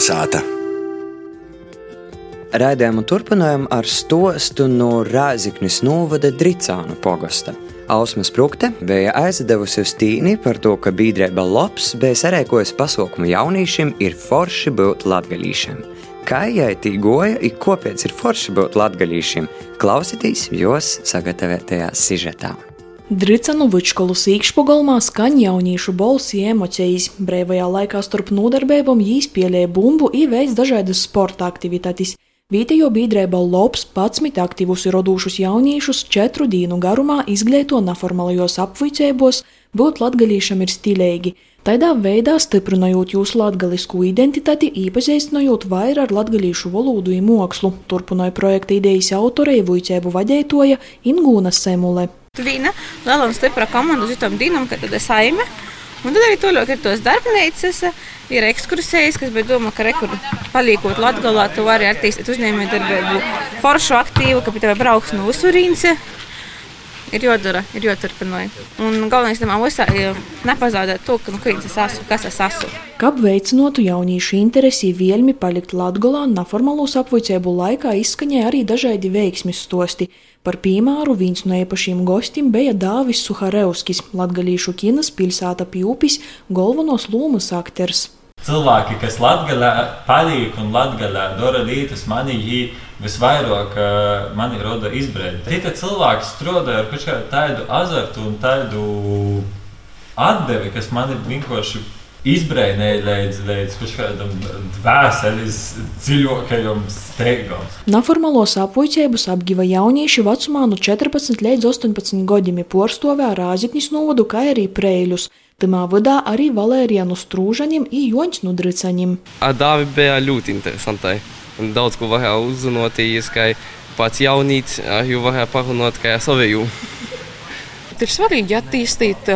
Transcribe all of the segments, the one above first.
Kalnasāta. Raidījumu turpinājām ar stostu no Rāziknis novada Dricānu pogosta. Ausma Sprūkte bija aizdevusi uz tīni par to, ka biedrība Lops bija sarēkojusi pasaukumu jauniešiem ir forši būt latgalīšiem. Kā jai tī goja, ir kāpēc ir forši būt latgalīšiem, klausieties jos sagatavotajā sižetā. Dricanu vidškolu sīkšpogolmā skaņ jauniešu balsi emocijas. Brīvajā laikā starp nodarbībām jīs pielēja bumbu un veids dažādas sporta aktivitātes. Vietējo biedrība Lops 11 aktīvus ir radūšus jauniešus četru dienu garumā izglīto neformālajos apvicējumos, būt latgalīšam ir stilīgi. Tādā veidā stiprinot jūsu latgalisku identitāti, iepazīstinot vairāk ar latgalīšu valodu un mākslu, turpināja projekta idejas autorei Vujcēbu vadītoja Ingūna Semule. Viena liela un stipra komanda uz tam dīnam, ka tad ir saime. Un tad arī toļok ir tos darbnīcas, ir ekskursijas, kas bija doma, ka rekur palīkot Latgalā, tu vari attīstīt uzņēmēju darbību foršu aktīvu, ka pie tev brauks no Usurīnce. Ir jādara, ir jāturpina. Un galvenais tam visā ir nepazaudēt to, ka, nu, kas es esmu, kas es esmu. Kā veicinātu jauniešu interesi vēlmi palikt Latvijā, neformālos apvuicēbu laikā izskanēja arī dažādi veiksmes stosti. Par piemēru viens no īpašiem gostiem bija Dāvis Suharevskis, latgalīšu kinas pilsēta Pjūpis, galvenos lomas akters. Cilvēki, kas Latvijā paliek un Latvijā dara lietas, manī visvairāk mani rada izbrīdi. Tie cilvēki strādā ar kaut kādu tādu azartu un tādu atdevi, kas man ir vienkārši izbrīnīja līdz, līdz kādam dvēseles dziļākajam steigam. Neformālos apvuicēbus apgiva jaunieši vecumā no 14 līdz 18 gadiem porstovē Rāziknis novadu, kā arī Preiļus. Tamā vadā arī Valērijanu Strūžaņam un Joņš Nudricaņam. Dāvi bija ļoti interesantai. Daudz ko varēja uzzināt, kā pats jaunīts, jo varēja parunāt kā savēju. Ir svarīgi attīstīt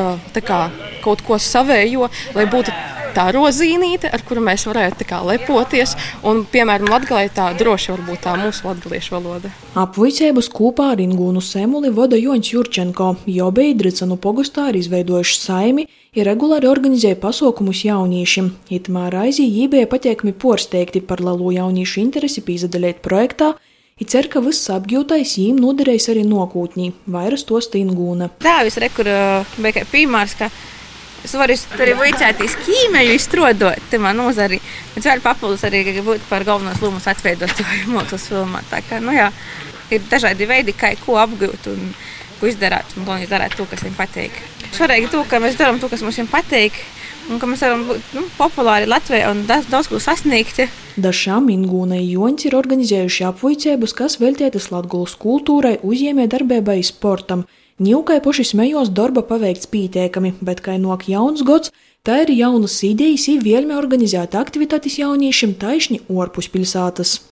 kā, kaut ko savējo, lai būtu tā rozīnīte, ar kuru mēs varētu kā, lepoties. Un, piemēram, Latvijā tā droši var būt tā mūsu latviešu valoda. Apvuicēbus kopā ar Ingūnu Semuli vada Joņš Jurčenko, jo Beidricanu pogustā ir izveidojuši saimi, ir regulāri organizēja pasaukumus jauniešiem. Itamā raizī jī bija patiekami porsteigti par lielo jauniešu interesi pīzadaļēt projektā, I cer, ka viss apgūtais jīm noderēs arī nokūtņī, vairs to stingūna. Tā viss rekur bija piemērs, ka Es varu arī vicēties ķīmiju izstrādāt, te man nozari. Bet vēl papildus arī būt par galvenos lūmus atveidot mākslas filmā. Tā kā, nu jā, ir dažādi veidi, kā ko apgūt un ko izdarīt. Un galvenais darīt to, kas viņam patīk. Svarīgi to, ka mēs darām to, kas mums patīk. Un ka mēs varam būt nu, populāri Latvijā un daudz, daudz ko sasniegt. Dažām Ingūnai Joņš ir organizējuši apvuicēbus, kas veltītas Latvijas kultūrai, uzņēmē darbībai, sportam. Ņūkai paši smējos darba paveikts pīteikami, bet, kā nok jauns gads, tā ir jaunas idejas, ir vēlme organizēt aktivitātes jauniešiem taišņi orpus pilsētas.